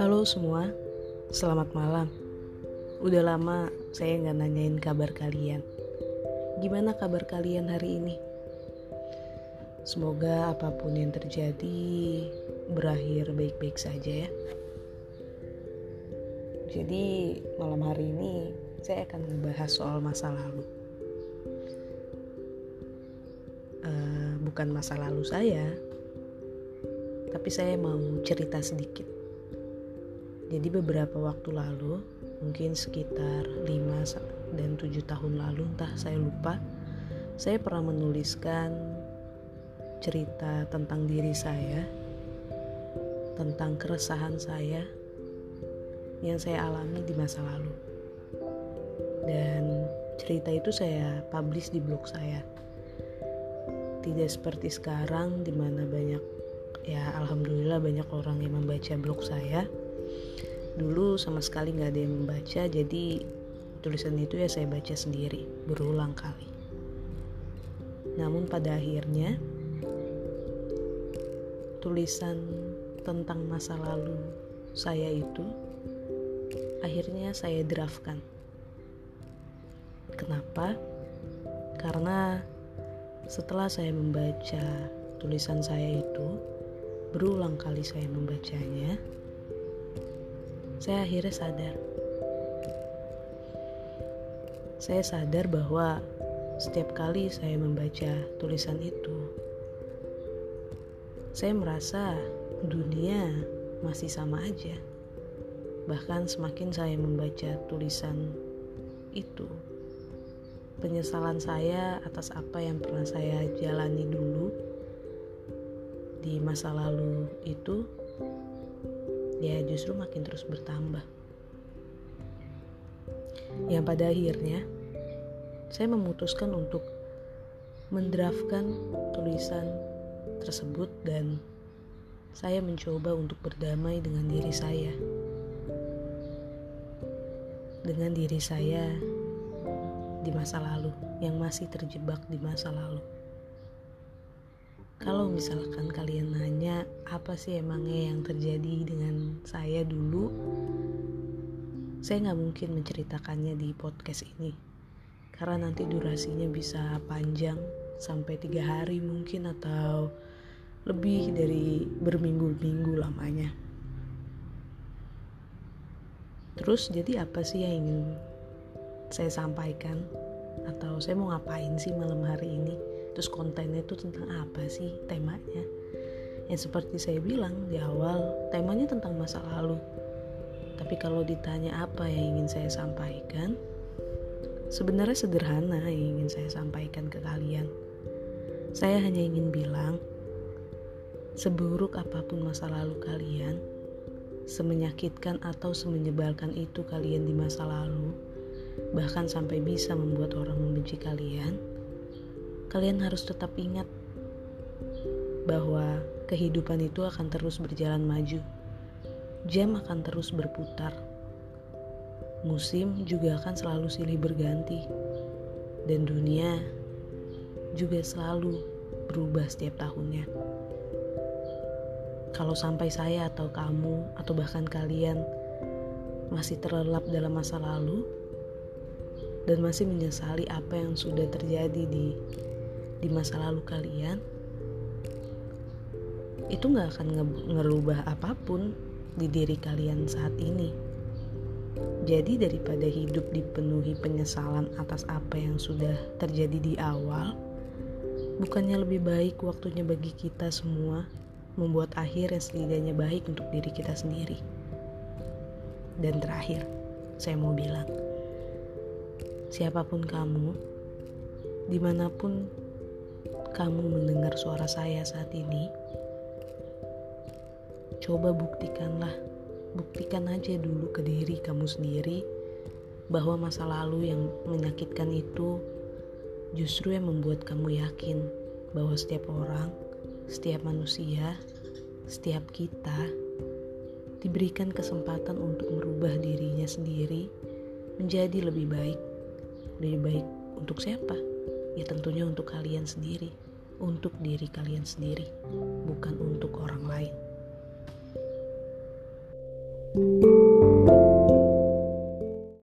Halo semua, selamat malam. Udah lama saya nggak nanyain kabar kalian. Gimana kabar kalian hari ini? Semoga apa pun yang terjadi berakhir baik-baik saja ya. Jadi malam hari ini saya akan membahas soal masa lalu. Bukan masa lalu saya, tapi saya mau cerita sedikit jadi beberapa waktu lalu, mungkin sekitar 5 dan 7 tahun lalu, entah saya lupa, saya pernah menuliskan cerita tentang diri saya, tentang keresahan saya yang saya alami di masa lalu. Dan cerita itu saya publish di blog saya. Tidak seperti sekarang di mana banyak ya alhamdulillah banyak orang yang membaca blog saya. Dulu sama sekali nggak ada yang membaca jadi tulisan itu ya saya baca sendiri berulang kali. Namun pada akhirnya tulisan tentang masa lalu saya itu akhirnya saya draftkan. Kenapa? Karena setelah saya membaca tulisan saya itu berulang kali saya membacanya saya akhirnya sadar. Saya sadar bahwa setiap kali saya membaca tulisan itu, saya merasa dunia masih sama aja. Bahkan semakin saya membaca tulisan itu, penyesalan saya atas apa yang pernah saya jalani dulu di masa lalu itu ya justru makin terus bertambah. Yang pada akhirnya saya memutuskan untuk mendraftkan tulisan tersebut dan saya mencoba untuk berdamai dengan diri saya. Dengan diri saya di masa lalu yang masih terjebak di masa lalu. Kalau misalkan kalian nanya apa sih emangnya yang terjadi dengan saya dulu, saya nggak mungkin menceritakannya di podcast ini karena nanti durasinya bisa panjang sampai tiga hari mungkin atau lebih dari berminggu-minggu lamanya. Terus jadi apa sih yang ingin saya sampaikan atau saya mau ngapain sih malam hari ini? terus kontennya itu tentang apa sih temanya? Yang seperti saya bilang di awal temanya tentang masa lalu. Tapi kalau ditanya apa yang ingin saya sampaikan sebenarnya sederhana yang ingin saya sampaikan ke kalian. Saya hanya ingin bilang seburuk apa pun masa lalu kalian semenyakitkan atau semenyebalkan itu kalian di masa lalu bahkan sampai bisa membuat orang membenci kalian kalian harus tetap ingat bahwa kehidupan itu akan terus berjalan maju. Jam akan terus berputar. Musim juga akan selalu silih berganti. Dan dunia juga selalu berubah setiap tahunnya. Kalau sampai saya atau kamu atau bahkan kalian masih terlelap dalam masa lalu dan masih menyesali apa yang sudah terjadi di di masa lalu kalian itu nggak akan ngerubah apa pun di diri kalian saat ini. Jadi daripada hidup dipenuhi penyesalan atas apa yang sudah terjadi di awal, bukannya lebih baik waktunya bagi kita semua membuat akhir yang setidaknya baik untuk diri kita sendiri. Dan terakhir, saya mau bilang, siapa pun kamu, di mana pun kamu mendengar suara saya saat ini, coba buktikanlah, buktikan aja dulu ke diri kamu sendiri bahwa masa lalu yang menyakitkan itu justru yang membuat kamu yakin bahwa setiap orang, setiap manusia, setiap kita diberikan kesempatan untuk merubah dirinya sendiri menjadi lebih baik lebih baik untuk siapa? Ya tentunya untuk kalian sendiri, untuk diri kalian sendiri, bukan untuk orang lain.